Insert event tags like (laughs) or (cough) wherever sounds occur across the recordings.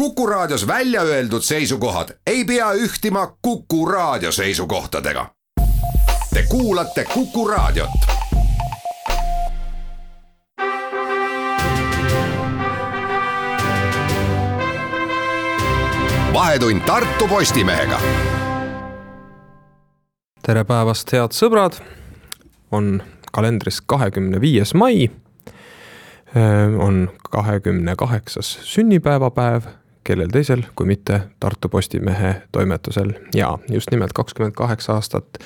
Kuku Raadios välja öeldud seisukohad ei pea ühtima Kuku Raadio seisukohtadega. Te kuulate Kuku Raadiot. vahetund Tartu Postimehega. tere päevast, head sõbrad. on kalendris kahekümne viies mai. on kahekümne kaheksas sünnipäevapäev kellel teisel, kui mitte Tartu Postimehe toimetusel ja just nimelt kakskümmend kaheksa aastat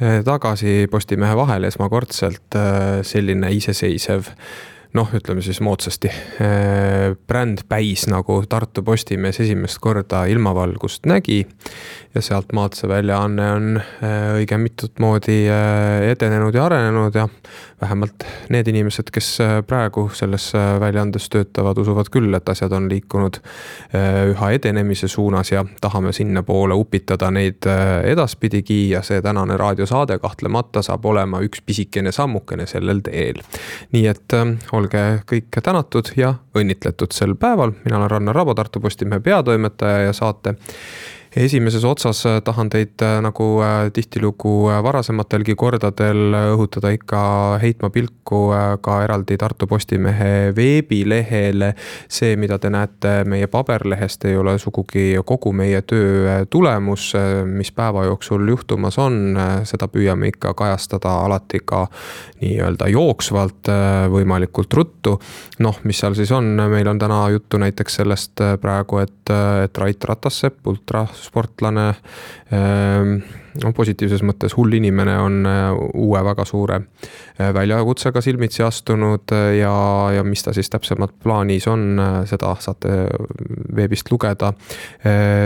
eh, tagasi Postimehe vahel esmakordselt eh, selline iseseisev noh, ütleme siis moodsasti äh,, brändpäis nagu Tartu Postimees esimest korda ilmavalgust nägi. Ja sealtmaalt see väljaanne on äh, õige mitut moodi äh, edenenud ja arenenud ja vähemalt need inimesed, kes äh, praegu selles väljaandes töötavad, usuvad küll, et asjad on liikunud üha edenemise suunas ja tahame sinnapoole upitada neid edaspidigi ja see tänane raadiosaade kahtlemata saab olema üks pisikene sammukene sellel teel. nii et olge kõik tänatud ja õnnitletud sel päeval, mina olen Rannar Rabo, Tartu Postimehe peatoimetaja ja saate esimeses otsas tahan teid nagu äh, tihtilugu varasematelgi kordadel õhutada ikka heitma pilku äh, ka eraldi Tartu Postimehe veebilehele. see, mida te näete meie paberlehest, ei ole sugugi kogu meie töö tulemus, mis päeva jooksul juhtumas on, seda püüame ikka kajastada alati ka nii-öelda jooksvalt, võimalikult ruttu. noh, mis seal siis on, meil on täna juttu näiteks sellest praegu, et, et Rait Ratassepp, ultra sportlane ehm, no positiivses mõttes hull inimene on äh, uue väga suure äh, väljakutsega silmitsi astunud äh, ja, ja mis ta siis täpsemalt plaanis on, seda saate veebist lugeda.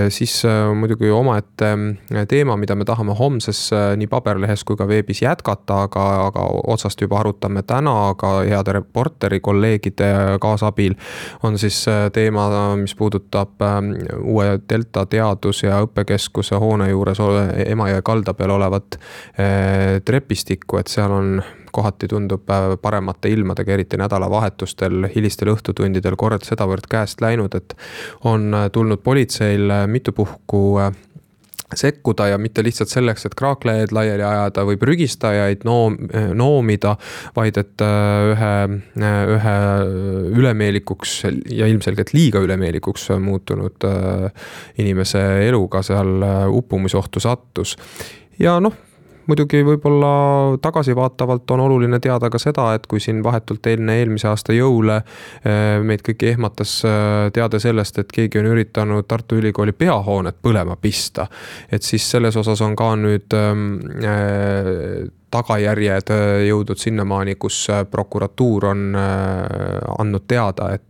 siis muidugi omaette teema, mida me tahame homses nii paberlehes kui ka veebis jätkata, aga, aga otsast juba arutame täna ka heade reporteri kolleegide kaasabil. on siis teema, mis puudutab uue Delta teadus- ja õppekeskuse hoone juures Emajõe kalda peal olevat eh, trepistikku, et seal on kohati tundub äh, paremate ilmadega, eriti nädalavahetustel, hilistel õhtutundidel kord sedavõrd käest läinud, et on äh, tulnud politseil mitu puhku sekkuda ja mitte lihtsalt selleks, et kraaklejaid laiali ajada või prügistajaid noom-, noomida, vaid et ühe, ühe ülemeelikuks ja ilmselgelt liiga ülemeelikuks muutunud inimese eluga seal uppumisohtu sattus. ja noh, muidugi võib-olla tagasivaatavalt on oluline teada ka seda, et kui siin vahetult enne eelmise aasta jõule eh, meid kõiki ehmatas eh, teade sellest, et keegi on üritanud Tartu Ülikooli peahoonet põlema pista. et siis selles osas on ka nüüd äh, tagajärjed äh, jõudnud sinnamaani, kus äh, prokuratuur on äh, andnud teada, et,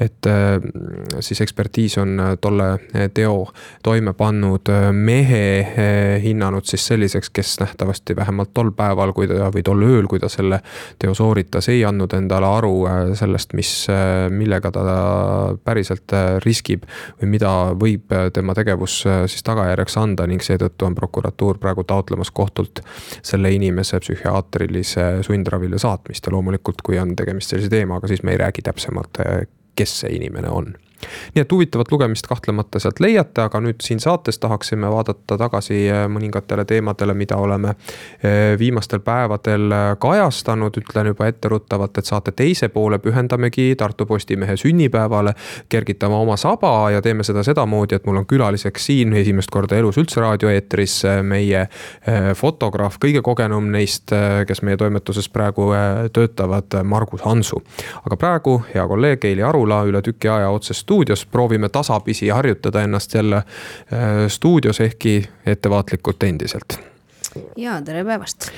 et siis ekspertiis on tolle teo toime pannud mehe hinnanud siis selliseks, kes nähtavasti vähemalt tol päeval, kui ta või tol ööl, kui ta selle teo sooritas, ei andnud endale aru sellest, mis, millega ta päriselt riskib või mida võib tema tegevus siis tagajärjeks anda ning seetõttu on prokuratuur praegu taotlemas kohtult selle inimese inimese psühhiaatrilise sundravile saatmist ja loomulikult, kui on tegemist sellise teemaga, siis me ei räägi täpsemalt, kes see inimene on nii et huvitavat lugemist kahtlemata sealt leiate, aga nüüd siin saates tahaksime vaadata tagasi äh, mõningatele teemadele, mida oleme äh, viimastel päevadel äh, kajastanud. ütlen juba etteruttavalt, et saate teise poole pühendamegi Tartu Postimehe sünnipäevale. kergitame oma saba ja teeme seda sedamoodi, et mul on külaliseks siin esimest korda elus üldse raadioeetris meie fotograaf, kõige kogenum neist, kes meie toimetuses praegu töötavad, Margus Hansu. aga praegu hea kolleeg Eili Arula üle tüki aja otsest stuudios, proovime tasapisi harjutada ennast jälle äh, stuudios, ehkki ettevaatlikult endiselt. ja tere päevast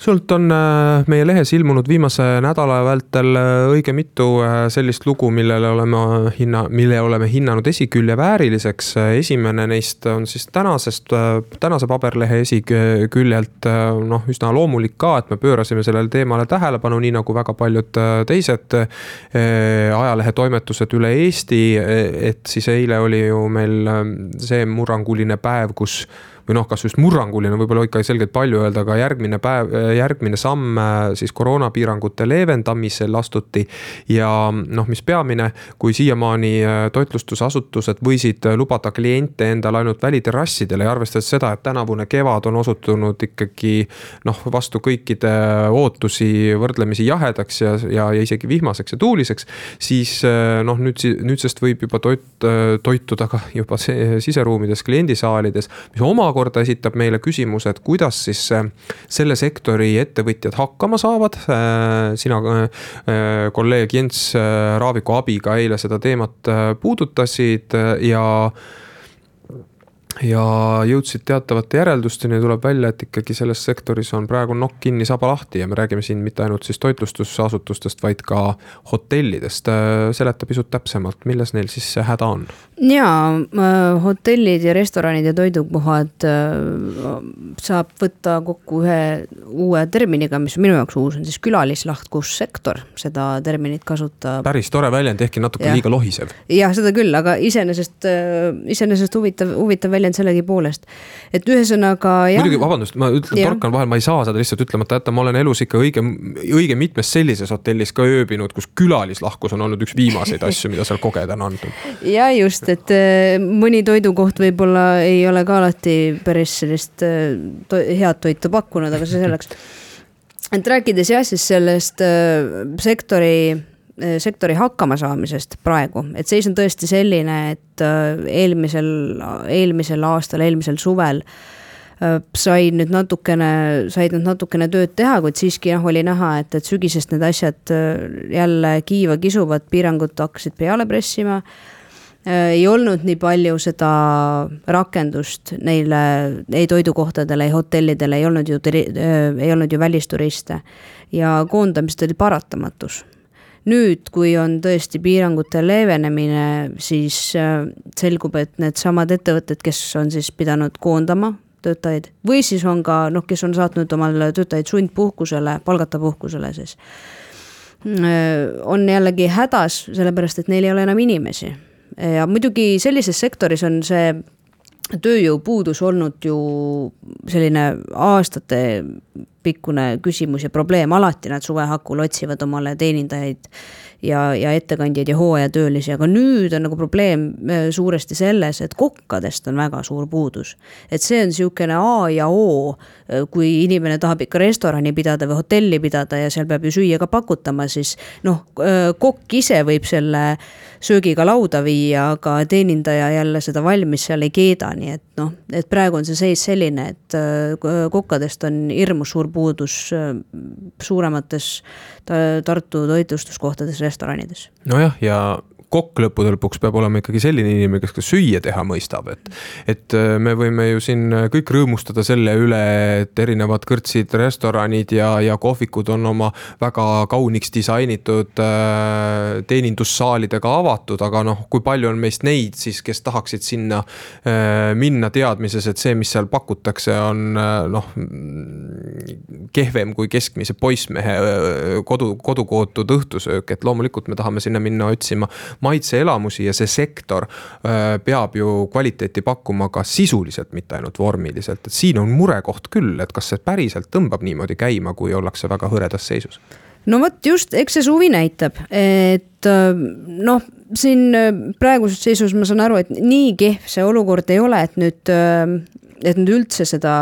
sult on äh, meie lehes ilmunud viimase nädala vältel äh, õige mitu äh, sellist lugu, millele oleme hinna, mille oleme hinnanud esikülje vääriliseks. esimene neist on siis tänasest, tänase paberlehe esiküljelt noh, üsna loomulik ka, et me pöörasime sellele teemale tähelepanu, nii nagu väga paljud teised ajalehetoimetused üle Eesti. et siis eile oli ju meil see murranguline päev, kus või noh, kas just murranguline, võib-olla ikka selgelt palju öelda, aga järgmine päev, järgmine samm siis koroonapiirangute leevendamisel astuti. ja noh, mis peamine, kui siiamaani toitlustusasutused võisid lubada kliente endale ainult väliterrassidele ja arvestades seda, et tänavune kevad on osutunud ikkagi noh, vastu kõikide ootusi võrdlemisi jahedaks ja, ja, ja isegi vihmaseks ja tuuliseks. siis noh, nüüd, nüüdsest võib juba toit, toituda ka juba siseruumides, kliendisaalides, mis omakorda esitab meile küsimuse, et kuidas siis selle sektori ettevõtjad hakkama saavad. sina, kolleeg Jens Raaviku abiga eile seda teemat puudutasid ja ja jõudsid teatavate järeldusteni, tuleb välja, et ikkagi selles sektoris on praegu nokk kinni, saba lahti ja me räägime siin mitte ainult siis toitlustusasutustest, vaid ka hotellidest. seleta pisut täpsemalt, milles neil siis see häda on? jaa, äh, hotellid ja restoranid ja toidukohad äh, saab võtta kokku ühe uue terminiga, mis minu jaoks uus on siis külalislahkussektor, seda terminit kasutab. päris tore väljend, ehkki natuke ja. liiga lohisev. jah, seda küll, aga iseenesest, äh, iseenesest huvitav, huvitav väljend sellegipoolest. et ühesõnaga jah. muidugi, vabandust, ma ütlen, torkan vahel, ma ei saa seda lihtsalt ütlemata jätta, ma olen elus ikka õige, õige mitmes sellises hotellis ka ööbinud, kus külalislahkus on olnud üks viimaseid asju, mida seal kogeda on andnud. (laughs) ja just et äh, mõni toidukoht võib-olla ei ole ka alati päris sellist äh, to head toitu pakkunud, aga see selleks. et rääkides jah, siis sellest äh, sektori sektori hakkamasaamisest praegu, et seis on tõesti selline, et eelmisel, eelmisel aastal, eelmisel suvel said nüüd natukene, said nüüd natukene tööd teha, kuid siiski jah, oli näha, et, et sügisest need asjad jälle kiiva kisuvad, piirangud hakkasid peale pressima ei olnud nii palju seda rakendust neile ei toidukohtadele, ei hotellidele, ei olnud ju, ei olnud ju välisturiste. ja koondamised oli paratamatus. Nüüd, kui on tõesti piirangute leevenemine, siis äh, selgub, et needsamad ettevõtted, kes on siis pidanud koondama töötajaid või siis on ka noh, kes on saatnud omale töötajaid sundpuhkusele, palgata puhkusele siis. on jällegi hädas, sellepärast et neil ei ole enam inimesi ja muidugi sellises sektoris on see tööjõupuudus olnud ju selline aastatepikkune küsimus ja probleem, alati. Nad suve hakul otsivad omale teenindajaid ja, ja ettekandjaid ja hooajatöölisi, aga nüüd on nagu probleem äh, suuresti selles, et kokkadest on väga suur puudus. et see on niisugune A ja O, äh, kui inimene tahab ikka restorani pidada või hotelli pidada ja seal peab ju süüa ka pakutama, siis noh, äh, kokk ise võib selle söögiga lauda viia, aga teenindaja jälle seda valmis seal ei keeda, nii et noh, et praegu on see seis selline, et kokkadest on hirmus suur puudus suuremates Tartu toitlustuskohtades restoranides. nojah, ja kokk lõppude lõpuks peab olema ikkagi selline inimene, kes ka süüa teha mõistab, et. et äh, me võime ju siin kõik rõõmustada selle üle, et erinevad kõrtsid, restoranid ja, ja kohvikud on oma väga kauniks disainitud äh, teenindussaalidega avatud, aga noh, kui palju on meist neid siis, kes tahaksid sinna äh, minna teadmises, et see, mis seal pakutakse, on äh, noh. kehvem kui keskmise poissmehe äh, kodu, kodukootud õhtusöök, et loomulikult me tahame sinna minna otsima maitseelamusi ja see sektor äh, peab ju kvaliteeti pakkuma ka sisuliselt, mitte ainult vormiliselt, et siin on murekoht küll, et kas see päriselt tõmbab niimoodi käima, kui ollakse väga hõredas seisus. No vot just, eks see suvi näitab, et äh, noh, siin äh, praeguses seisus ma saan aru, et nii kehv see olukord ei ole, et nüüd et nad üldse seda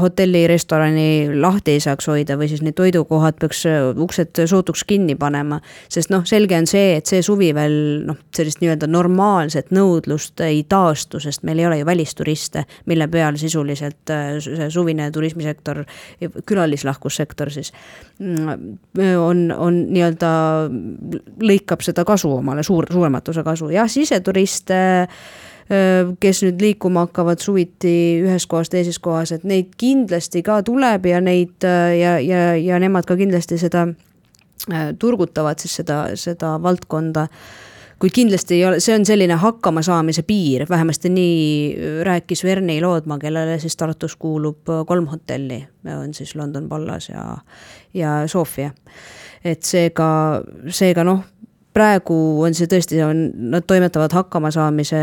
hotelli, restorani lahti ei saaks hoida või siis need toidukohad peaks äh, uksed sootuks kinni panema. sest noh, selge on see, et see suvi veel noh, sellist nii-öelda normaalset nõudlust ei taastu, sest meil ei ole ju välisturiste, mille peal sisuliselt äh, see suvine turismisektor, külalislahkussektor siis mm, on, on nii-öelda lõikab seda kasu omale, suur, suuremat osa kasu, jah, siseturiste kes nüüd liikuma hakkavad suviti ühest kohast teises kohas, et neid kindlasti ka tuleb ja neid ja, ja, ja nemad ka kindlasti seda turgutavad siis seda, seda valdkonda kuid kindlasti ei ole, see on selline hakkamasaamise piir, vähemasti nii rääkis Verni Loodma, kellele siis Tartus kuulub kolm hotelli, on siis London Pallas ja, ja Sofia. et seega, seega noh, praegu on see tõesti, on, nad toimetavad hakkamasaamise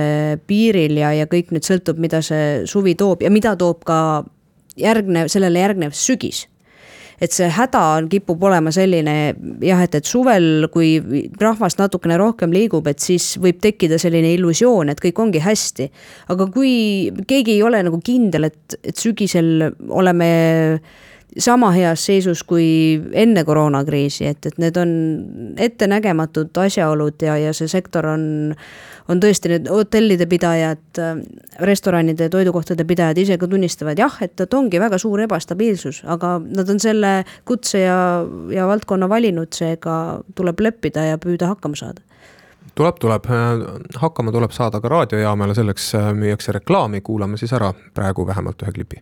piiril ja, ja kõik nüüd sõltub, mida see suvi toob ja mida toob ka järgnev, sellele järgnev sügis et see häda on, kipub olema selline jah, et, et suvel, kui rahvast natukene rohkem liigub, et siis võib tekkida selline illusioon, et kõik ongi hästi. aga kui keegi ei ole nagu kindel, et, et sügisel oleme sama heas seisus kui enne koroonakriisi, et, et need on ettenägematud asjaolud ja, ja see sektor on, on tõesti need hotellide pidajad, restoranide, toidukohtade pidajad ise ka tunnistavad jah, et, et ongi väga suur ebastabiilsus, aga nad on selle kutse ja, ja valdkonna valinud, seega tuleb leppida ja püüda hakkama saada. Tuleb, tuleb, hakkama tuleb saada ka raadiojaamale, selleks müüakse reklaami, kuulame siis ära praegu vähemalt ühe klipi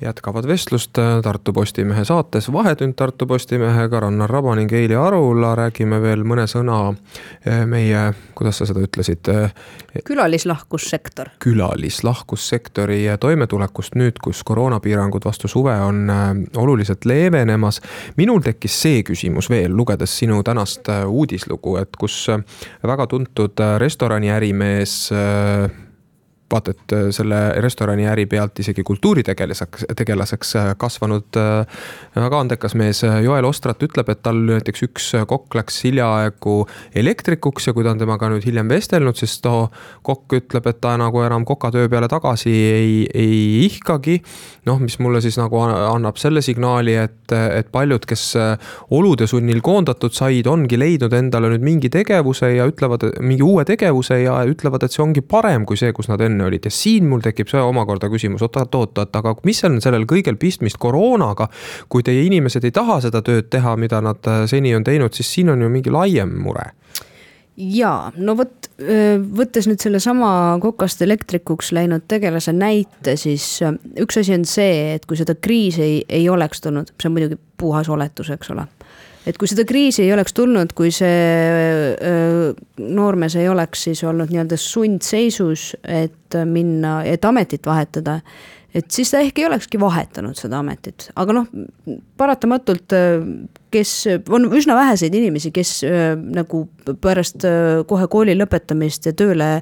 jätkavad vestlust äh, Tartu Postimehe saates Vahetund Tartu Postimehega, Rannar Raba ning Eili Arula. räägime veel mõne sõna äh, meie, kuidas sa seda ütlesid? Äh, külalislahkussektor. külalislahkussektori toimetulekust nüüd, kus koroonapiirangud vastu suve on oluliselt leevenemas. minul tekkis see küsimus veel, lugedes sinu tänast uudislugu, et kus väga tuntud restoraniärimees vaata, et äh, selle restoraniäri pealt isegi kultuuritegelaseks, tegelaseks äh, kasvanud äh, väga andekas mees Joel Ostrat ütleb, et tal näiteks üks kokk läks hiljaaegu elektrikuks ja kui ta on temaga nüüd hiljem vestelnud, siis too kokk ütleb, et ta nagu enam kokatöö peale tagasi ei, ei ihkagi. noh, mis mulle siis nagu annab selle signaali, et, et paljud, kes olude sunnil koondatud said, ongi leidnud endale nüüd mingi tegevuse ja ütlevad, mingi uue tegevuse ja ütlevad, et see ongi parem kui see, kus nad enne enne olid. Ja siin mul tekib see omakorda küsimus, oot-oot-oot, aga mis on sellel kõigel pistmist koroonaga. kui teie inimesed ei taha seda tööd teha, mida nad äh, seni on teinud, siis siin on ju mingi laiem mure. Jaa, no vot, võttes nüüd sellesama kokast elektrikuks läinud tegelase näite, siis üks asi on see, et kui seda kriisi ei, ei oleks tulnud, see on muidugi puhas oletus, eks ole et kui seda kriisi ei oleks tulnud, kui see noormees ei oleks siis olnud nii-öelda sundseisus, et minna, et ametit vahetada, et siis ta ehk ei olekski vahetanud seda ametit, aga noh, paratamatult kes, on üsna väheseid inimesi, kes nagu pärast kohe kooli lõpetamist ja tööle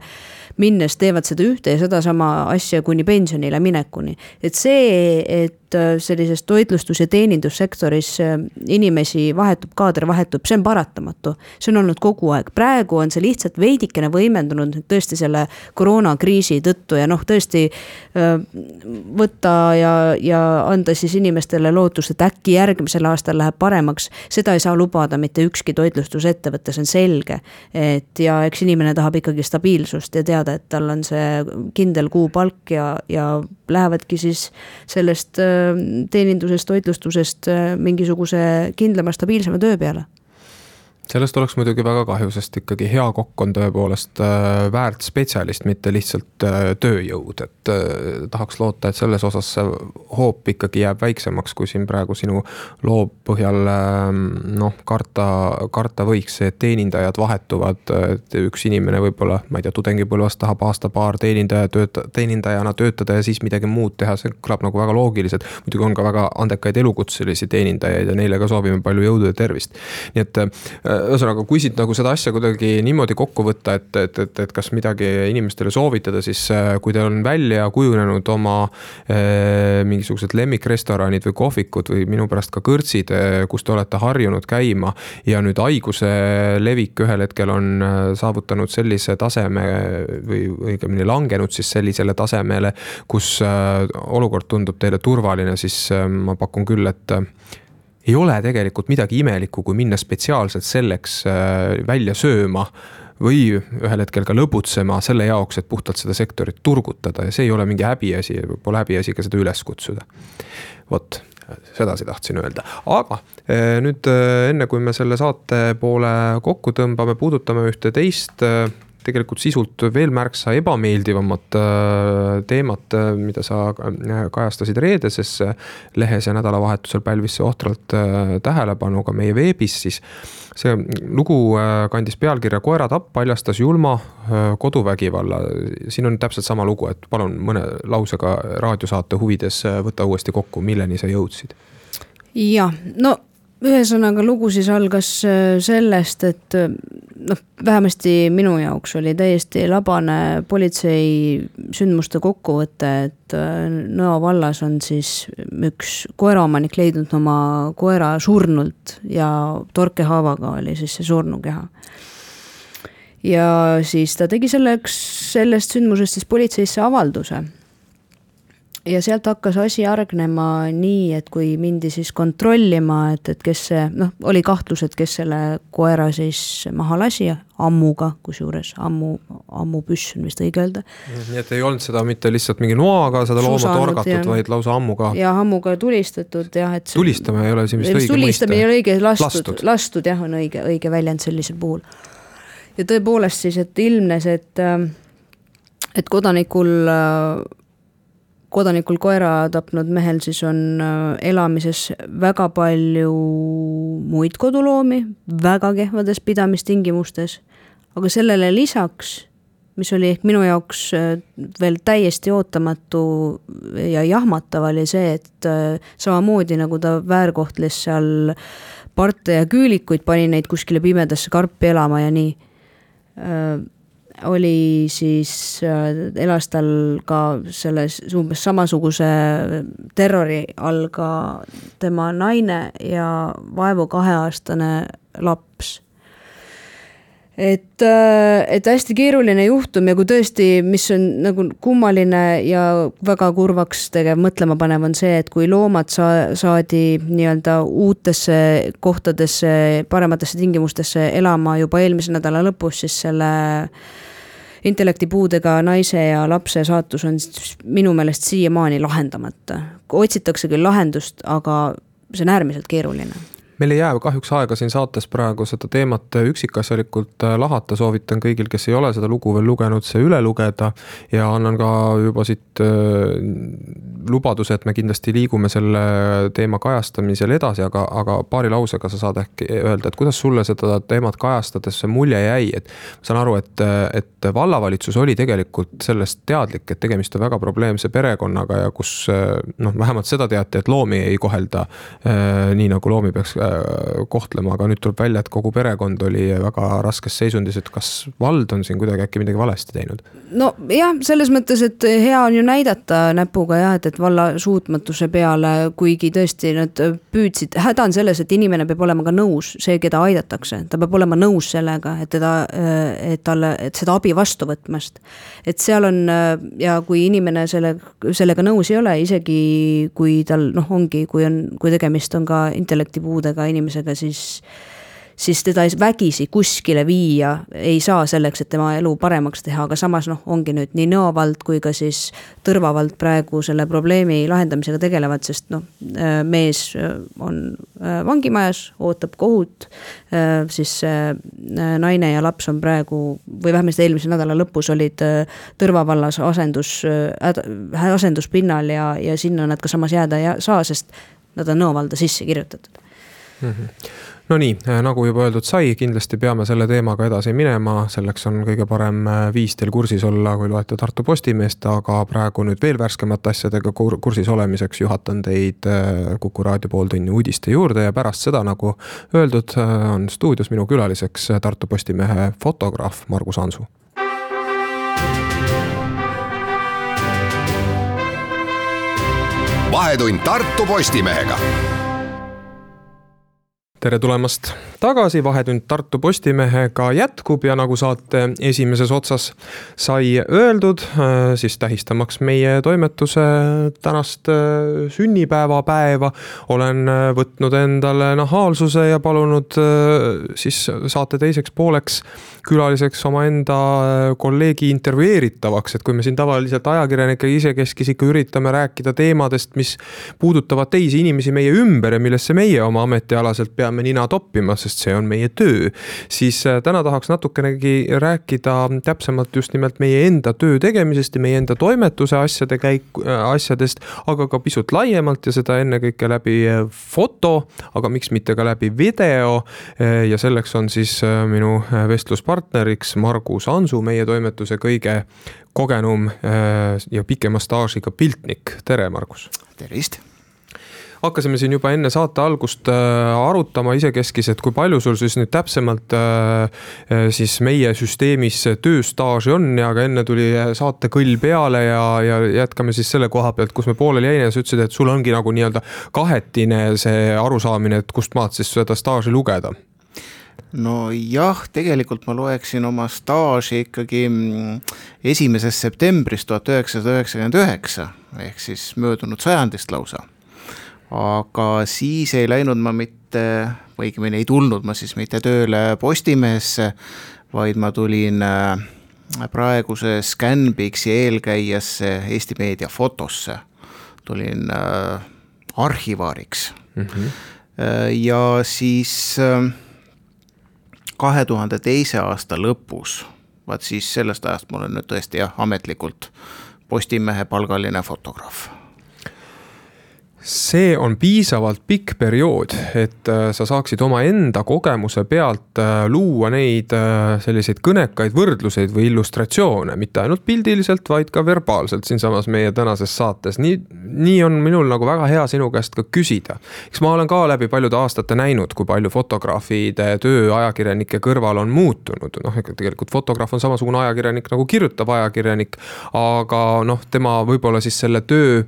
minnes teevad seda ühte ja sedasama asja kuni pensionile minekuni. et see, et sellises toitlustus- ja teenindussektoris inimesi vahetub, kaader vahetub, see on paratamatu. see on olnud kogu aeg, praegu on see lihtsalt veidikene võimendunud tõesti selle koroonakriisi tõttu ja noh, tõesti võtta ja, ja anda siis inimestele lootust, et äkki järgmisel aastal läheb paremaks. seda ei saa lubada mitte ükski toitlustusettevõte, see on selge. et ja eks inimene tahab ikkagi stabiilsust ja teada, et tal on see kindel kuupalk ja, ja lähevadki siis sellest äh, teenindusest, toitlustusest äh, mingisuguse kindlama, stabiilsema töö peale sellest oleks muidugi väga kahju, sest ikkagi hea kokk on tõepoolest äh, väärt spetsialist, mitte lihtsalt äh, tööjõud, et äh, tahaks loota, et selles osas see hoop ikkagi jääb väiksemaks, kui siin praegu sinu loo põhjal ähm, noh, karta, karta võiks, et teenindajad vahetuvad, et üks inimene võib-olla, ma ei tea, tudengipõlves tahab aasta-paar teenindaja tööta-, teenindajana töötada ja siis midagi muud teha, see kõlab nagu väga loogiliselt. muidugi on ka väga andekaid elukutselisi teenindajaid ja neile ka soovime palju jõudu ja tervist. nii et ühesõnaga, kui siit nagu seda asja kuidagi niimoodi kokku võtta, et, et, et, et kas midagi inimestele soovitada, siis äh, kui teil on välja kujunenud oma eh, mingisugused lemmikrestoranid või kohvikud või minu pärast ka kõrtsid, äh, kus te olete harjunud käima. ja nüüd haiguse levik ühel hetkel on saavutanud sellise taseme või õigemini langenud siis sellisele tasemele, kus olukord tundub teile turvaline, siis ma pakun küll, et ei ole tegelikult midagi imelikku, kui minna spetsiaalselt selleks äh, välja sööma või ühel hetkel ka lõbutsema selle jaoks, et puhtalt seda sektorit turgutada ja see ei ole mingi häbiasi, pole häbiasi ka seda üles kutsuda. vot, sedasi tahtsin öelda, aga äh, nüüd äh, enne kui me selle saate poole kokku tõmbame, puudutame ühte teist tegelikult sisult veel märksa ebameeldivamat teemat, mida sa kajastasid reedeses lehes ja nädalavahetusel pälvis see ohtralt tähelepanu ka meie veebis, siis see lugu kandis pealkirja Koeratapp paljastas julma koduvägivalla. siin on täpselt sama lugu, et palun mõne lausega raadiosaate huvides võta uuesti kokku, milleni sa jõudsid? jah, no ühesõnaga lugu siis algas äh, sellest, et äh, noh, vähemasti minu jaoks oli täiesti labane politsei sündmuste kokkuvõte, et äh, Nõo vallas on siis üks koeraomanik leidnud oma koera surnult ja torkehaavaga oli siis see surnukeha. ja siis ta tegi selleks, sellest sündmusest siis politseisse avalduse ja sealt hakkas asi hargnema nii, et kui mindi siis kontrollima, et, et kes see, noh, oli kahtlus, et kes selle koera siis maha lasi, ammuga, kusjuures ammu, ammupüss on vist õige öelda. nii et ei olnud seda mitte lihtsalt mingi noaga seda looma torgatud, vaid lausa ammuga. ja ammuga tulistatud jah, et. tulistama ei ole siin vist õige mõiste. tulistamine ei ole õige, lastud, lastud., lastud jah, on õige, õige väljend sellisel puhul. ja tõepoolest siis, et ilmnes, et, et kodanikul kodanikul koera tapnud mehel siis on äh, elamises väga palju muid koduloomi, väga kehvades pidamistingimustes, aga sellele lisaks, mis oli ehk minu jaoks äh, veel täiesti ootamatu ja jahmatav, oli see, et äh, samamoodi nagu ta väärkohtles seal parte ja küülikuid, pani neid kuskile pimedasse karpi elama ja nii oli siis, äh, elas tal ka selles umbes samasuguse terrori all ka tema naine ja vaevu kaheaastane laps et, äh, et hästi keeruline juhtum ja kui tõesti, mis on nagu kummaline ja väga kurvaks tegev, mõtlema panev, on see, et kui loomad saa-, saadi nii-öelda uutesse kohtadesse, parematesse tingimustesse elama juba eelmise nädala lõpus, siis selle intellektipuudega naise ja lapse saatus on minu meelest siiamaani lahendamata. otsitakse küll lahendust, aga see on äärmiselt keeruline meil ei jää kahjuks aega siin saates praegu seda teemat üksikasjalikult äh, lahata, soovitan kõigil, kes ei ole seda lugu veel lugenud, see üle lugeda. ja annan ka juba siit äh, lubaduse, et me kindlasti liigume selle teema kajastamisel edasi, aga, aga paari lausega sa saad äkki öelda, et kuidas sulle seda teemat kajastades see mulje jäi, et. ma saan aru, et, et vallavalitsus oli tegelikult sellest teadlik, et tegemist on väga probleemse perekonnaga ja kus noh, vähemalt seda teati, et loomi ei kohelda äh, nii nagu loomi peaks Äh, kohtlema, aga nüüd tuleb välja, et kogu perekond oli väga raskes seisundis, et kas vald on siin kuidagi äkki midagi valesti teinud? nojah, selles mõttes, et hea on ju näidata näpuga jah, et, et valla suutmatuse peale, kuigi tõesti nad püüdsid, häda on selles, et inimene peab olema ka nõus, see, keda aidatakse, ta peab olema nõus sellega, et teda, et talle, et seda abi vastu võtmast. et seal on ja kui inimene selle, sellega nõus ei ole, isegi kui tal noh, ongi, kui on, kui tegemist on ka intellektipuudega puudega inimesega, siis siis teda vägisi kuskile viia ei saa selleks, et tema elu paremaks teha, aga samas noh, ongi nüüd nii Nõo vald kui ka siis Tõrva vald praegu selle probleemi lahendamisega tegelevad, sest noh, äh, mees äh, on äh, vangimajas, ootab kohut. siis naine ja laps on praegu või vähemasti eelmise nädala lõpus olid Tõrva vallas asendus, asenduspinnal ja, ja sinna nad ka samas jääda ei saa, sest nad on Nõo valda sisse kirjutatud mm. -hmm. Nonii, äh, nagu juba öeldud sai, kindlasti peame selle teemaga edasi minema, selleks on kõige parem äh, viis teil kursis olla, kui loete Tartu Postimeest, aga praegu nüüd veel värskemate asjadega kur kursis olemiseks juhatan teid äh, Kuku raadio pooltunni uudiste juurde ja pärast seda, nagu öeldud, on stuudios minu külaliseks Tartu Postimehe fotograaf Margus Ansu vahetund Tartu Postimehega tere tulemast tagasi, Vahetund Tartu Postimehega jätkub ja nagu saate esimeses otsas sai öeldud, äh, siis tähistamaks meie toimetuse tänast äh, sünnipäevapäeva. olen äh, võtnud endale nahaalsuse ja palunud siis saate teiseks pooleks külaliseks omaenda kolleegi intervjueeritavaks, et kui me siin tavaliselt ajakirjanikega isekeskis ikka üritame rääkida teemadest, mis puudutavad teisi inimesi meie ümber ja millesse meie oma ametialaselt peame nina toppima, sest sest see on meie töö. siis täna tahaks natukenegi rääkida täpsemalt just nimelt meie enda töö tegemisest ja meie enda toimetuse asjade käik, asjadest, aga ka pisut laiemalt ja seda ennekõike läbi foto, aga miks mitte ka läbi video. ja selleks on siis minu vestluspartneriks Margus Ansu, meie toimetuse kõige kogenum ja pikema staažiga piltnik, tere, Margus. tervist hakkasime siin juba enne saate algust äh, arutama isekeskis, et kui palju sul siis nüüd täpsemalt äh, äh, siis meie süsteemis tööstaaži on ja ka enne tuli saate kõll peale ja, ja jätkame siis selle koha pealt, kus me pooleli jäime ja sa ütlesid, et sul ongi nagu nii-öelda kahetine see arusaamine, et kust maalt siis seda staaži lugeda. Nojah, tegelikult ma loeksin oma staaži ikkagi mm, esimesest septembrist tuhat üheksasada üheksakümmend üheksa ehk siis möödunud sajandist lausa aga siis ei läinud ma mitte, õigemini ei tulnud ma siis mitte tööle Postimehesse, vaid ma tulin äh, praeguse Scanbixi eelkäijasse Eesti Meedia Fotosse. tulin äh, arhivaariks mm. -hmm. ja siis kahe tuhande teise aasta lõpus, vaat siis sellest ajast ma olen nüüd tõesti jah, ametlikult Postimehe palgaline fotograaf see on piisavalt pikk periood, et äh, sa saaksid omaenda kogemuse pealt äh, luua neid äh, selliseid kõnekaid võrdluseid või illustratsioone, mitte ainult pildiliselt, vaid ka verbaalselt siinsamas meie tänases saates. nii, nii on minul nagu väga hea sinu käest ka küsida. eks ma olen ka läbi paljude aastate näinud, kui palju fotograafide töö ajakirjanike kõrval on muutunud, noh, ega tegelikult fotograaf on samasugune ajakirjanik nagu kirjutav ajakirjanik. aga noh, tema võib-olla siis selle töö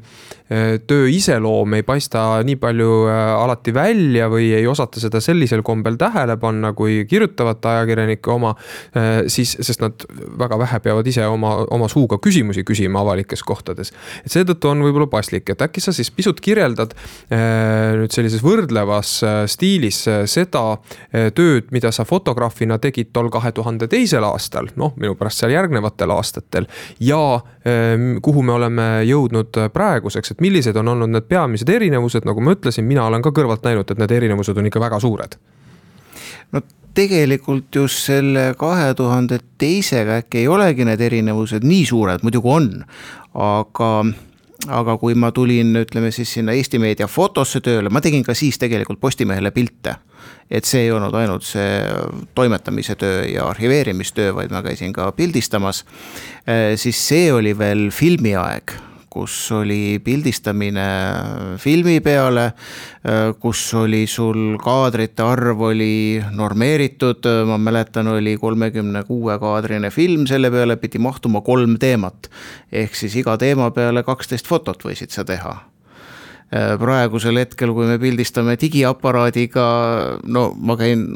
töö iseloom ei paista nii palju äh, alati välja või ei osata seda sellisel kombel tähele panna, kui kirjutavate ajakirjanike oma. Äh, siis, sest nad väga vähe peavad ise oma, oma suuga küsimusi küsima avalikes kohtades. et seetõttu on võib-olla paslik, et äkki sa siis pisut kirjeldad äh, nüüd sellises võrdlevas stiilis seda tööd, mida sa fotograafina tegid tol kahe tuhande teisel aastal, noh, minu pärast seal järgnevatel aastatel. ja kuhu me oleme jõudnud praeguseks, et millised on olnud need peamised erinevused, nagu ma ütlesin, mina olen ka kõrvalt näinud, et need erinevused on ikka väga suured. no tegelikult just selle kahe tuhande teisega äkki ei olegi need erinevused nii suured, muidugi on, aga aga kui ma tulin, ütleme siis sinna Eesti Meedia fotosse tööle, ma tegin ka siis tegelikult Postimehele pilte. et see ei olnud ainult see toimetamise töö ja arhiveerimistöö, vaid ma käisin ka pildistamas. siis see oli veel filmiaeg kus oli pildistamine filmi peale, kus oli sul kaadrite arv oli normeeritud, ma mäletan, oli kolmekümne kuue kaadrine film, selle peale pidi mahtuma kolm teemat. ehk siis iga teema peale kaksteist fotot võisid sa teha praegusel hetkel, kui me pildistame digiaparaadiga, no ma käin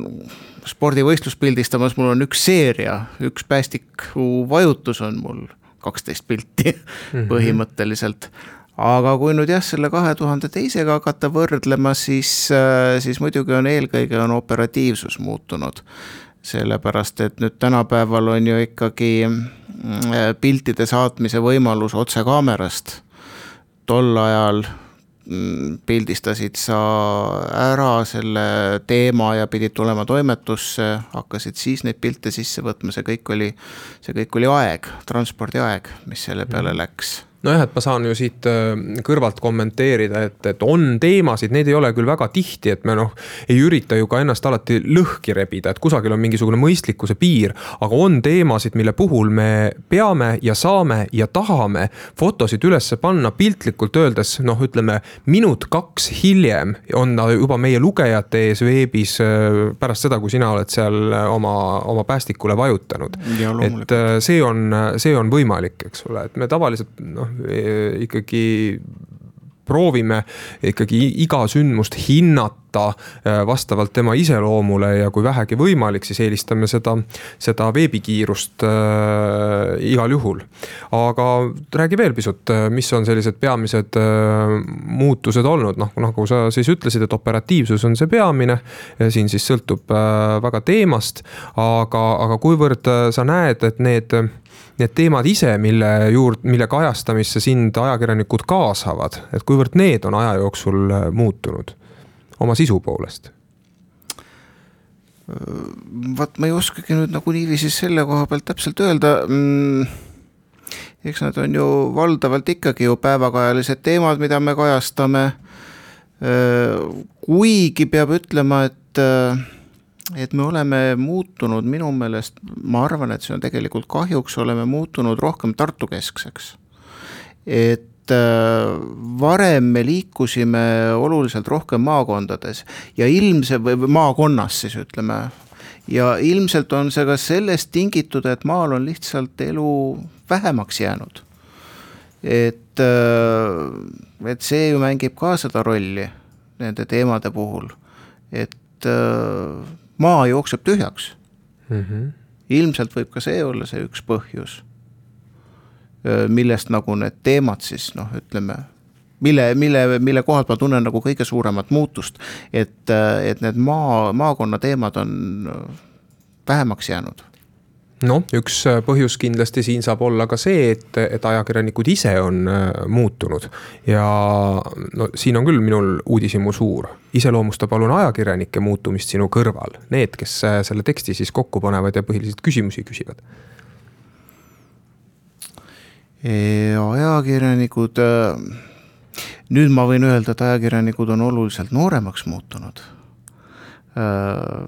spordivõistlust pildistamas, mul on üks seeria, üks päästiku vajutus on mul kaksteist pilti mm -hmm. põhimõtteliselt. aga kui nüüd jah, selle kahe tuhande teisega hakata võrdlema, siis, äh, siis muidugi on eelkõige on operatiivsus muutunud. sellepärast, et nüüd tänapäeval on ju ikkagi äh, piltide saatmise võimalus otse kaamerast. tol ajal Mm, pildistasid sa ära selle teema ja pidid tulema toimetusse, hakkasid siis neid pilte sisse võtma, see kõik oli, see kõik oli aeg, transpordiaeg, mis selle peale mhm. läks nojah, et ma saan ju siit äh, kõrvalt kommenteerida, et, et on teemasid, neid ei ole küll väga tihti, et me noh, ei ürita ju ka ennast alati lõhki rebida, et kusagil on mingisugune mõistlikkuse piir. aga on teemasid, mille puhul me peame ja saame ja tahame fotosid ülesse panna piltlikult öeldes, noh, ütleme minut-kaks hiljem on ta juba meie lugejate ees veebis äh, pärast seda, kui sina oled seal äh, oma, oma päästikule vajutanud. et see on, see on võimalik, eks ole, et me tavaliselt noh, ikkagi proovime ikkagi iga sündmust hinnata eh, vastavalt tema iseloomule ja kui vähegi võimalik, siis eelistame seda, seda veebikiirust äh, igal juhul. aga räägi veel pisut, mis on sellised peamised äh, muutused olnud, noh nagu sa siis ütlesid, et operatiivsus on see peamine. siin siis sõltub äh, väga teemast, aga, aga kuivõrd sa näed, et need need teemad ise, mille juurde, mille kajastamisse sind ajakirjanikud kaasavad, et kuivõrd need on aja jooksul äh, muutunud oma sisu poolest? vaat ma ei oskagi nüüd nagu niiviisi selle koha pealt täpselt öelda mm, eks nad on ju valdavalt ikkagi ju päevakajalised teemad, mida me kajastame. kuigi peab ütlema, et, et me oleme muutunud minu meelest, ma arvan, et see on tegelikult kahjuks, oleme muutunud rohkem Tartu keskseks. et varem me liikusime oluliselt rohkem maakondades ja ilmse või maakonnas siis ütleme ja ilmselt on see ka sellest tingitud, et maal on lihtsalt elu vähemaks jäänud. et, äh, et see ju mängib ka seda rolli nende teemade puhul, et äh, maa jookseb tühjaks mm. -hmm. ilmselt võib ka see olla see üks põhjus, äh, millest nagu need teemad siis noh, ütleme mille, mille, mille kohalt ma tunnen nagu kõige suuremat muutust, et, et need maa, maakonna teemad on vähemaks jäänud noh, üks põhjus kindlasti siin saab olla ka see, et, et ajakirjanikud ise on muutunud. ja no siin on küll minul uudishimu suur, iseloomusta palun ajakirjanike muutumist sinu kõrval, need, kes selle teksti siis kokku panevad ja põhiliselt küsimusi küsivad. Ajakirjanikud, nüüd ma võin öelda, et ajakirjanikud on oluliselt nooremaks muutunud.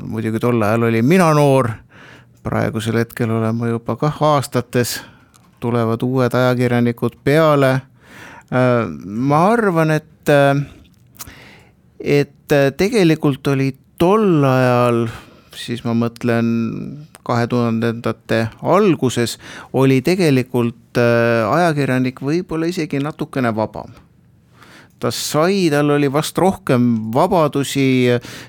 muidugi tol ajal olin mina noor praegusel hetkel olen ma juba kah aastates, tulevad uued ajakirjanikud peale. Äh, ma arvan, et, äh, et äh, tegelikult oli tol ajal, siis ma mõtlen kahe tuhandendate alguses, oli tegelikult ajakirjanik võib-olla isegi natukene vabam. Ta sai, tal oli vast rohkem vabadusi,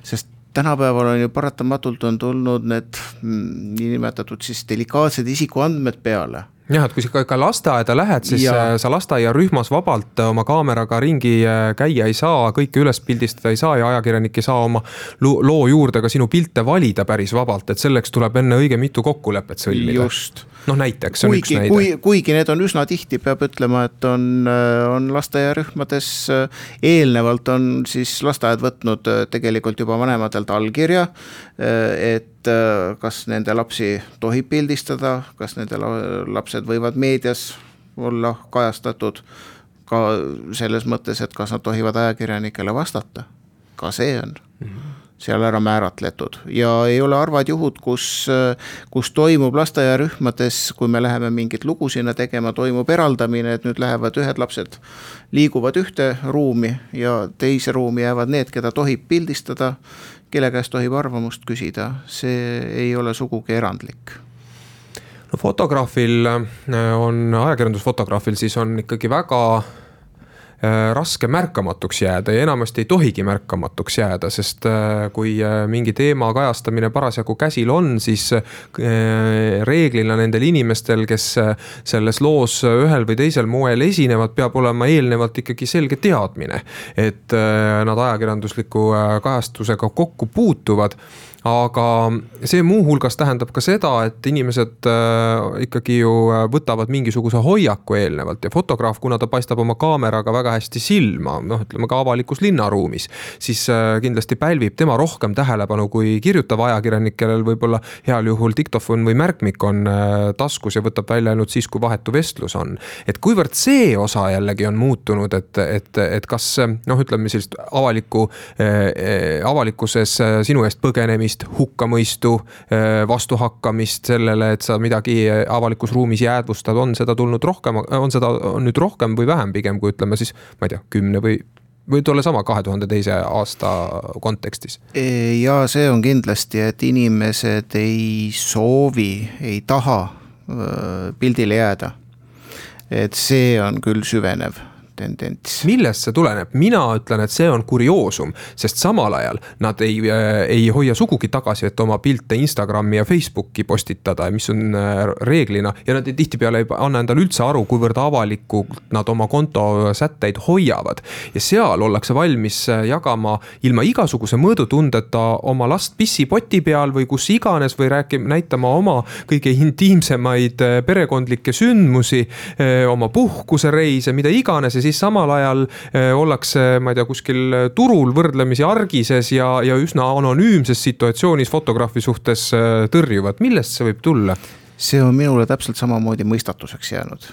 sest tänapäeval on ju paratamatult on tulnud need mm, niinimetatud siis delikaatsed isikuandmed peale jah, et kui sa ikka lasteaeda lähed, siis ja. Äh, sa lasteaiarühmas vabalt äh, oma kaameraga ringi äh, käia ei saa, kõike üles pildistada ei saa ja ajakirjanik ei saa oma loo juurde ka sinu pilte valida päris vabalt, et selleks tuleb enne õige mitu kokkulepet sõlmida. noh, näiteks see on kuigi, üks näide. kui, kuigi need on üsna tihti, peab ütlema, et on, on lasteaiarühmades eelnevalt on siis lasteaed võtnud tegelikult juba vanematelt allkirja. et kas nende lapsi tohib pildistada, kas nende lapsed võivad meedias olla kajastatud ka selles mõttes, et kas nad tohivad ajakirjanikele vastata, ka see on mm. -hmm seal ära määratletud. Ja ei ole harvad juhud, kus, kus toimub lasteaiarühmades, kui me läheme mingit lugu sinna tegema, toimub eraldamine, et nüüd lähevad ühed lapsed, liiguvad ühte ruumi ja teise ruumi jäävad need, keda tohib pildistada, kelle käest tohib arvamust küsida, see ei ole sugugi erandlik. No fotograafil on, ajakirjandusfotograafil siis on ikkagi väga Äh, raske märkamatuks jääda ja enamasti ei tohigi märkamatuks jääda, sest äh, kui äh, mingi teema kajastamine parasjagu käsil on, siis reeglina nendel inimestel, kes selles loos ühel või teisel moel esinevad, peab olema eelnevalt ikkagi selge teadmine, et nad ajakirjandusliku kajastusega kokku puutuvad. Aga see muuhulgas tähendab ka seda, et inimesed äh, ikkagi ju äh, võtavad mingisuguse hoiaku eelnevalt ja fotograaf, kuna ta paistab oma kaameraga väga hästi silma, noh, ütleme ka avalikus linnaruumis. siis äh, kindlasti pälvib tema rohkem tähelepanu kui kirjutav ajakirjanik, kellel võib-olla heal juhul diktofon või märkmik on taskus ja võtab välja ainult siis, kui vahetu vestlus on. et kuivõrd see osa jällegi on muutunud, et, et, et kas noh, ütleme sellist avalikku, avalikkuses sinu eest põgenemist hukkamõistu, äh, vastuhakkamist sellele, et sa midagi avalikus ruumis jäädvustad, on seda tulnud rohkem, on seda on nüüd rohkem või vähem pigem kui ütleme siis, ma ei tea, kümne või või tollesama kahe tuhande teise aasta kontekstis? Ja see on kindlasti, et inimesed ei soovi, ei taha pildile jääda. et see on küll süvenev tendents. millest see tuleneb, mina ütlen, et see on kurioosum, sest samal ajal nad ei, äh, ei hoia sugugi tagasi, et oma pilte Instagrami ja Facebooki postitada, mis on äh, reeglina ja nad tihtipeale ei anna endale üldse aru, kuivõrd avalikult nad oma konto sätteid hoiavad. ja seal ollakse valmis äh, jagama ilma igasuguse mõõdutundeta oma last pissipoti peal või kus iganes või rääkima, näitama oma kõige intiimsemaid perekondlikke sündmusi, oma puhkusereise, mida iganes ja siis samal ajal ollakse, ma ei tea, kuskil turul võrdlemisi argises ja, ja üsna anonüümses situatsioonis fotograafi suhtes tõrjuvad, millest see võib tulla? see on minule täpselt samamoodi mõistatuseks jäänud.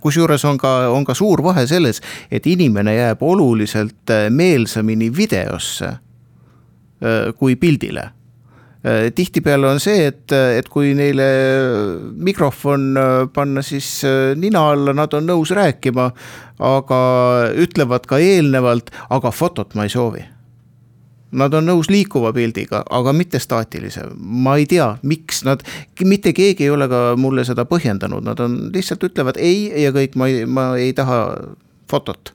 Kusjuures on ka, on ka suur vahe selles, et inimene jääb oluliselt meelsamini videosse kui pildile tihtipeale on see, et, et kui neile mikrofon äh, panna siis äh, nina alla, nad on nõus rääkima, aga ütlevad ka eelnevalt, aga fotot ma ei soovi. Nad on nõus liikuva pildiga, aga mitte staatilise, ma ei tea, miks nad, mitte keegi ei ole ka mulle seda põhjendanud, nad on lihtsalt ütlevad ei ja kõik, ma ei, ma ei taha fotot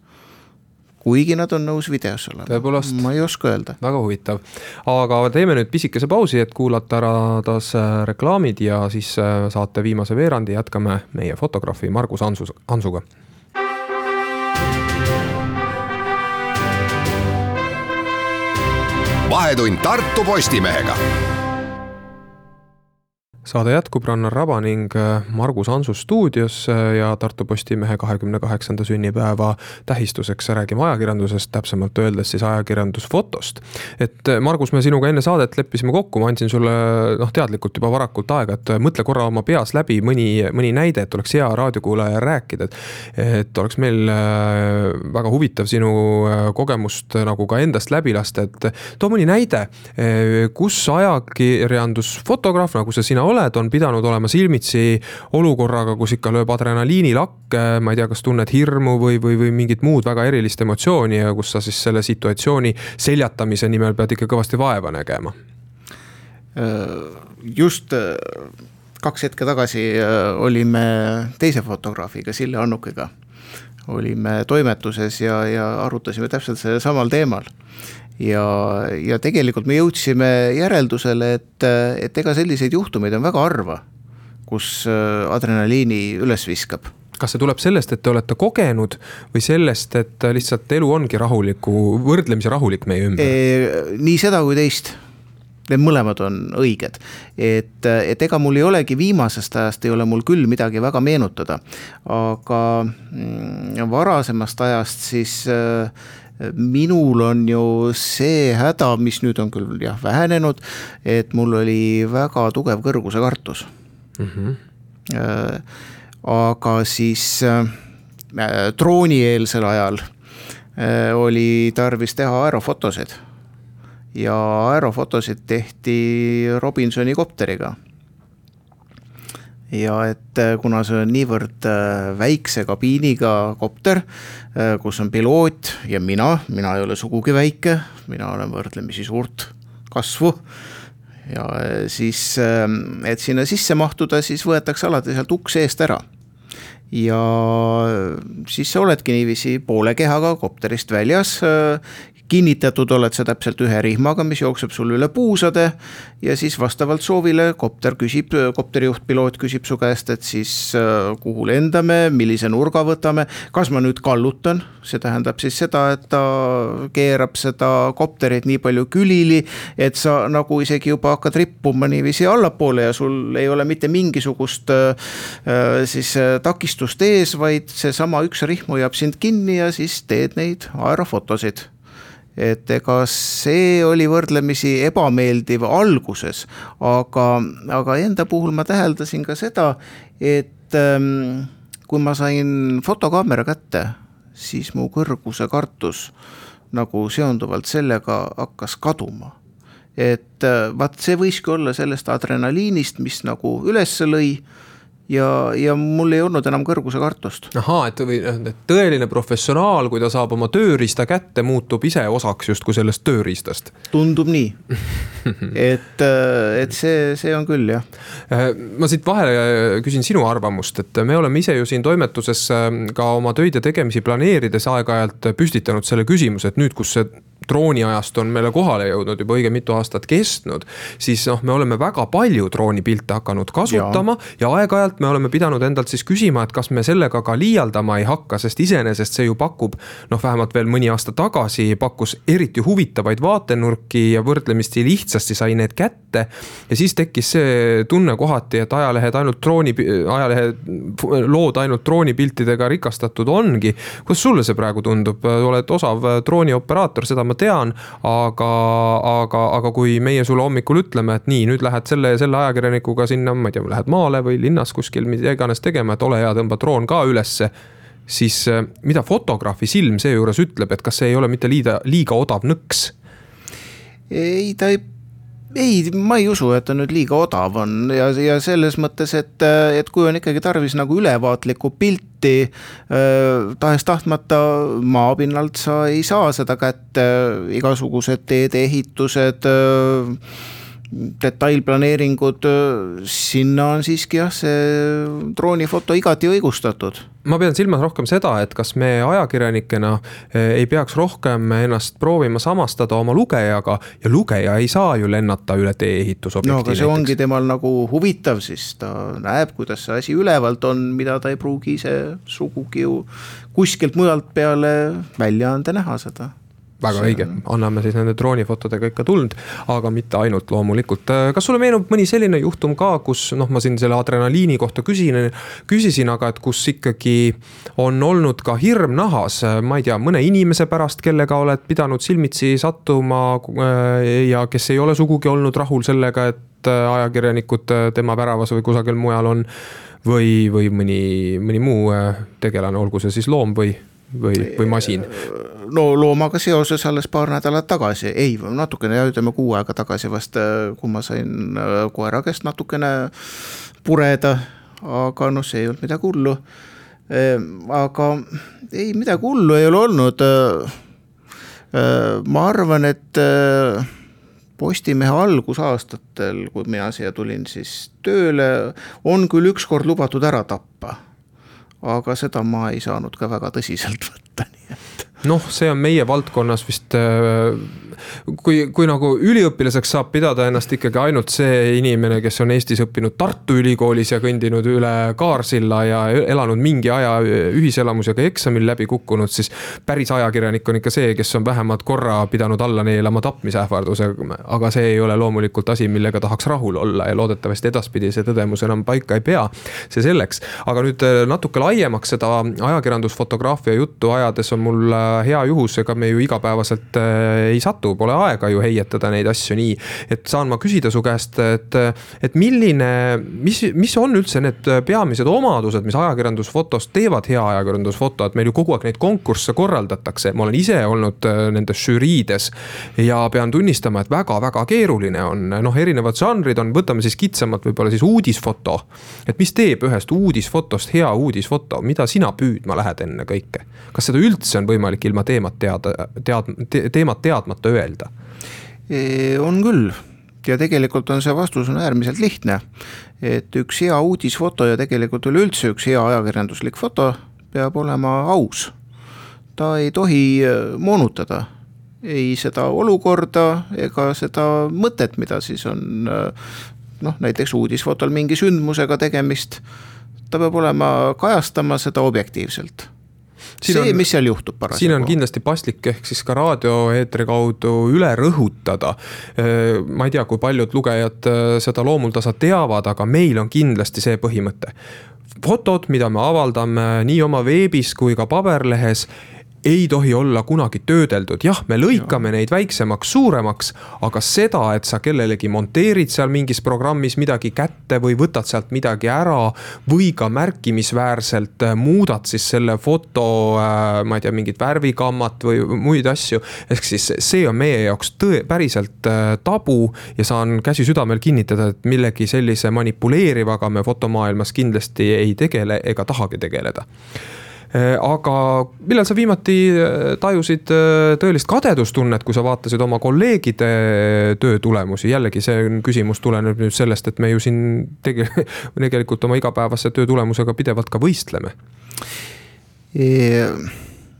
kuigi nad on nõus videos olema. tõepoolest. ma ei oska öelda. väga huvitav, aga teeme nüüd pisikese pausi, et kuulata ära taas äh, reklaamid ja siis äh, saate viimase veerandi jätkame meie fotograafi Margus Ansus, Ansuga. vahetund Tartu Postimehega saade jätkub, Rannar Raba ning äh, Margus Ansu stuudios äh, ja Tartu Postimehe kahekümne kaheksanda sünnipäeva tähistuseks räägime ajakirjandusest, täpsemalt öeldes siis ajakirjandusfotost. et äh, Margus, me sinuga enne saadet leppisime kokku, ma andsin sulle noh, teadlikult juba varakult aega, et mõtle korra oma peas läbi mõni, mõni näide, et oleks hea raadiokuulajal rääkida, et. et oleks meil väga huvitav sinu kogemust nagu ka endast läbi lasta, et too mõni näide, kus ajakirjandusfotograaf, nagu sa sina oled oled, on pidanud olema silmitsi olukorraga, kus ikka lööb adrenaliinilakk, ma ei tea, kas tunned hirmu või, või, või mingit muud väga erilist emotsiooni ja kus sa siis selle situatsiooni seljatamise nimel pead ikka kõvasti vaeva nägema? just kaks hetke tagasi olime teise fotograafiga, Sille Annukega olime toimetuses ja, ja arutasime täpselt sellel samal teemal ja, ja tegelikult me jõudsime järeldusele, et, et ega selliseid juhtumeid on väga harva, kus äh, adrenaliini üles viskab. Kas see tuleb sellest, et te olete kogenud või sellest, et lihtsalt elu ongi rahuliku, võrdlemisi rahulik meie ümber? Nii seda kui teist. Need mõlemad on õiged, et, et ega mul ei olegi viimasest ajast ei ole mul küll midagi väga meenutada, aga mm, varasemast ajast siis äh, minul on ju see häda, mis nüüd on küll jah vähenenud, et mul oli väga tugev kõrgusekartus mm. -hmm. aga siis äh, droonieelsel ajal äh, oli tarvis teha aerofotosid ja aerofotosid tehti Robinsoni kopteriga ja et äh, kuna see on niivõrd äh, väikse kabiiniga kopter, äh, kus on piloot ja mina, mina ei ole sugugi väike, mina olen võrdlemisi suurt kasvu. ja siis, ähm, et sinna sisse mahtuda, siis võetakse alati sealt ukse eest ära ja siis sa oledki niiviisi poole kehaga kopterist väljas kinnitatud oled sa täpselt ühe rihmaga, mis jookseb sul üle puusade ja siis vastavalt soovile kopter küsib, kopterijuht, piloot küsib su käest, et siis äh, kuhu lendame, millise nurga võtame, kas ma nüüd kallutan, see tähendab siis seda, et ta keerab seda kopterit nii palju külili, et sa nagu isegi juba hakkad rippuma niiviisi allapoole ja sul ei ole mitte mingisugust äh, äh, siis takistust ees, vaid seesama üks rihm hoiab sind kinni ja siis teed neid aerofotosid et ega see oli võrdlemisi ebameeldiv alguses, aga, aga enda puhul ma täheldasin ka seda, et ähm, kui ma sain fotokaamera kätte, siis mu kõrguse kartus nagu seonduvalt sellega hakkas kaduma. et äh, vaat see võiski olla sellest adrenaliinist, mis nagu üles lõi ja, ja mul ei olnud enam kõrgusekartust. ahaa, et või et tõeline professionaal, kui ta saab oma tööriista kätte, muutub ise osaks justkui sellest tööriistast. tundub nii (laughs) et, et see, see on küll jah. ma siit vahele küsin sinu arvamust, et me oleme ise ju siin toimetuses ka oma töid ja tegemisi planeerides aeg-ajalt püstitanud selle küsimuse, et nüüd, kus see drooniajast on meile kohale jõudnud juba õige mitu aastat kestnud, siis noh, me oleme väga palju droonipilte hakanud kasutama ja, ja aeg-ajalt me oleme pidanud endalt siis küsima, et kas me sellega ka liialdama ei hakka, sest iseenesest see ju pakub noh, vähemalt veel mõni aasta tagasi pakkus eriti huvitavaid vaatenurki ja võrdlemisi lihtsasti sai need kätte. ja siis tekkis see tunne kohati, et ajalehed ainult drooni, ajalehe lood ainult droonipiltidega rikastatud ongi. kuidas sulle see praegu tundub, oled osav droonioperaator, seda ma ma tean, aga, aga, aga kui meie sulle hommikul ütleme, et nii, nüüd lähed selle ja selle ajakirjanikuga sinna, ma ei tea, lähed maale või linnas kuskil mida iganes tegema, et ole hea, tõmba droon ka ülesse siis äh, mida fotograafi silm seejuures ütleb, et kas see ei ole mitte liiga, liiga odav nõks? ei, ta ei ei, ma ei usu, et ta nüüd liiga odav on ja, ja selles mõttes, et, et kui on ikkagi tarvis nagu ülevaatlikku pilti äh,, tahes-tahtmata maapinnalt sa ei saa seda kätte, igasugused teedeehitused äh,, detailplaneeringud, sinna on siiski jah, see droonifoto igati õigustatud ma pean silmas rohkem seda, et kas me ajakirjanikena eh, ei peaks rohkem ennast proovima samastada oma lugejaga ja lugeja ei saa ju lennata üle tee-ehitusobjekti. no aga see näiteks. ongi temal nagu huvitav, siis ta näeb, kuidas see asi ülevalt on, mida ta ei pruugi ise sugugi ju kuskilt mujalt peale väljaande näha seda väga õige, anname siis nende droonifotodega ikka tuld, aga mitte ainult loomulikult. kas sulle meenub mõni selline juhtum ka, kus noh, ma siin selle adrenaliini kohta küsin, küsisin, aga et kus ikkagi on olnud ka hirm nahas, ma ei tea, mõne inimese pärast, kellega oled pidanud silmitsi sattuma äh, ja kes ei ole sugugi olnud rahul sellega, et äh, ajakirjanikud äh, tema väravas või kusagil mujal on või, või mõni, mõni muu tegelane, olgu see siis loom või või, või masin? no loomaga seoses alles paar nädalat tagasi, ei natukene jah, ütleme kuu aega tagasi vast, kui ma sain äh, koera käest natukene pureda, aga noh, see ei olnud midagi hullu. Ehm, aga ei, midagi hullu ei ole olnud. Äh, äh, ma arvan, et Postimehe algusaastatel, kui mina siia tulin siis tööle, on küll ükskord lubatud ära tappa aga seda ma ei saanud ka väga tõsiselt võtta, nii et noh, see on meie valdkonnas vist, äh, kui, kui nagu üliõpilaseks saab pidada ennast ikkagi ainult see inimene, kes on Eestis õppinud Tartu Ülikoolis ja kõndinud üle Kaarsilla ja elanud mingi aja ühiselamusega eksamil läbi kukkunud, siis päris ajakirjanik on ikka see, kes on vähemalt korra pidanud alla neelama tapmisähvarduse. aga see ei ole loomulikult asi, millega tahaks rahul olla ja loodetavasti edaspidi see tõdemus enam paika ei pea. see selleks, aga nüüd äh, natuke laiemaks seda ajakirjandusfotograafia juttu ajades on mul äh, hea juhus, ega me ju igapäevaselt äh, ei satu, pole aega ju heietada neid asju nii. et saan ma küsida su käest, et, et milline, mis, mis on üldse need peamised omadused, mis ajakirjandusfotost teevad hea ajakirjandusfoto, et meil ju kogu aeg neid konkursse korraldatakse, ma olen ise olnud äh, nendes žüriides. ja pean tunnistama, et väga-väga keeruline on, noh, erinevad žanrid on, võtame siis kitsamalt võib-olla siis uudisfoto. et mis teeb ühest uudisfotost hea uudisfoto, mida sina püüdma lähed ennekõike? kas seda üldse on võimalik ilma teemat teada, tead- te,, teemat teadmata öelda? On küll ja tegelikult on see vastus on äärmiselt lihtne. et üks hea uudisfoto ja tegelikult üleüldse üks hea ajakirjanduslik foto peab olema aus. ta ei tohi äh, moonutada ei seda olukorda ega seda mõtet, mida siis on äh, noh, näiteks uudisfotol mingi sündmusega tegemist. ta peab olema, kajastama seda objektiivselt see, mis seal juhtub parasjagu. siin on kindlasti paslik ehk siis ka raadioeetri kaudu üle rõhutada. ma ei tea, kui paljud lugejad seda loomuldasa teavad, aga meil on kindlasti see põhimõte fotod, mida me avaldame nii oma veebis kui ka paberlehes ei tohi olla kunagi töödeldud, jah, me lõikame ja. neid väiksemaks, suuremaks, aga seda, et sa kellelegi monteerid seal mingis programmis midagi kätte või võtad sealt midagi ära. või ka märkimisväärselt äh, muudad siis selle foto, äh, ma ei tea, mingit värvikammat või muid asju. ehk siis see on meie jaoks tõe, päriselt äh, tabu ja saan käsi südamel kinnitada, et millegi sellise manipuleerivaga me fotomaailmas kindlasti ei tegele ega tahagi tegeleda aga millal sa viimati äh, tajusid äh, tõelist kadedustunnet, kui sa vaatasid oma kolleegide töö tulemusi, jällegi see küsimus tuleneb nüüd sellest, et me ju siin tege-, (laughs) tegelikult oma igapäevase töö tulemusega pidevalt ka võistleme. E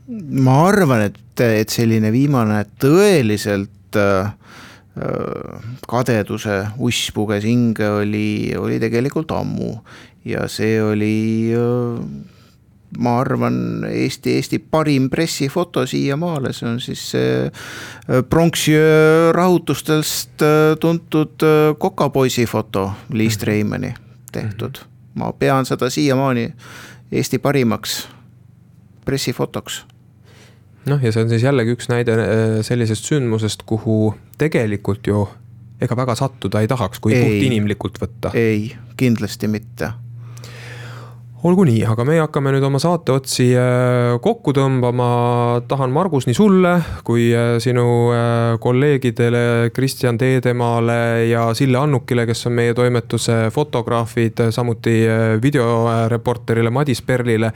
ma arvan, et, et selline viimane tõeliselt äh, kadeduse uss puges hinge oli, oli tegelikult ammu. Ja see oli ma arvan, Eesti, Eesti parim pressifoto siiamaale, see on siis pronksiöö rahutustest tuntud kokapoisi foto Liis mhm. Treimani tehtud. ma pean seda siiamaani Eesti parimaks pressifotoks noh, ja see on siis jällegi üks näide äh, sellisest sündmusest, kuhu tegelikult ju ega väga sattuda ei tahaks, kui puhtinimlikult võtta. ei, kindlasti mitte olgu nii, aga meie hakkame nüüd oma saate otsi äh, kokku tõmbama. tahan, Margus, nii sulle kui äh, sinu äh, kolleegidele Kristjan Teedemaale ja Sille Annukile, kes on meie toimetuse fotograafid, samuti videoreporterile Madis Perlile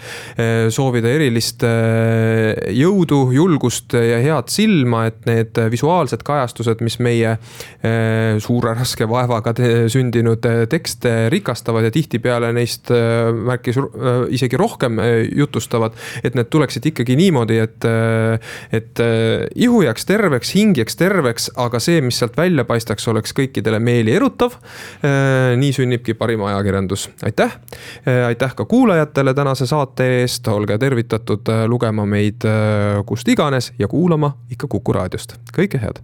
soovida erilist jõudu, julgust ja head silma, et need visuaalsed kajastused, mis meie suure raske vaevaga sündinud tekste rikastavad ja tihtipeale neist märkis Äh, isegi rohkem äh, jutustavad. et need tuleksid ikkagi niimoodi, et, äh, et ihu jääks terveks, hing jääks terveks, aga see, mis sealt välja paistaks, oleks kõikidele meeli erutav. nii sünnibki parim ajakirjandus, aitäh. aitäh ka kuulajatele tänase saate eest, olge tervitatud lugema meid kust iganes ja kuulama ikka Kuku raadiost, kõike head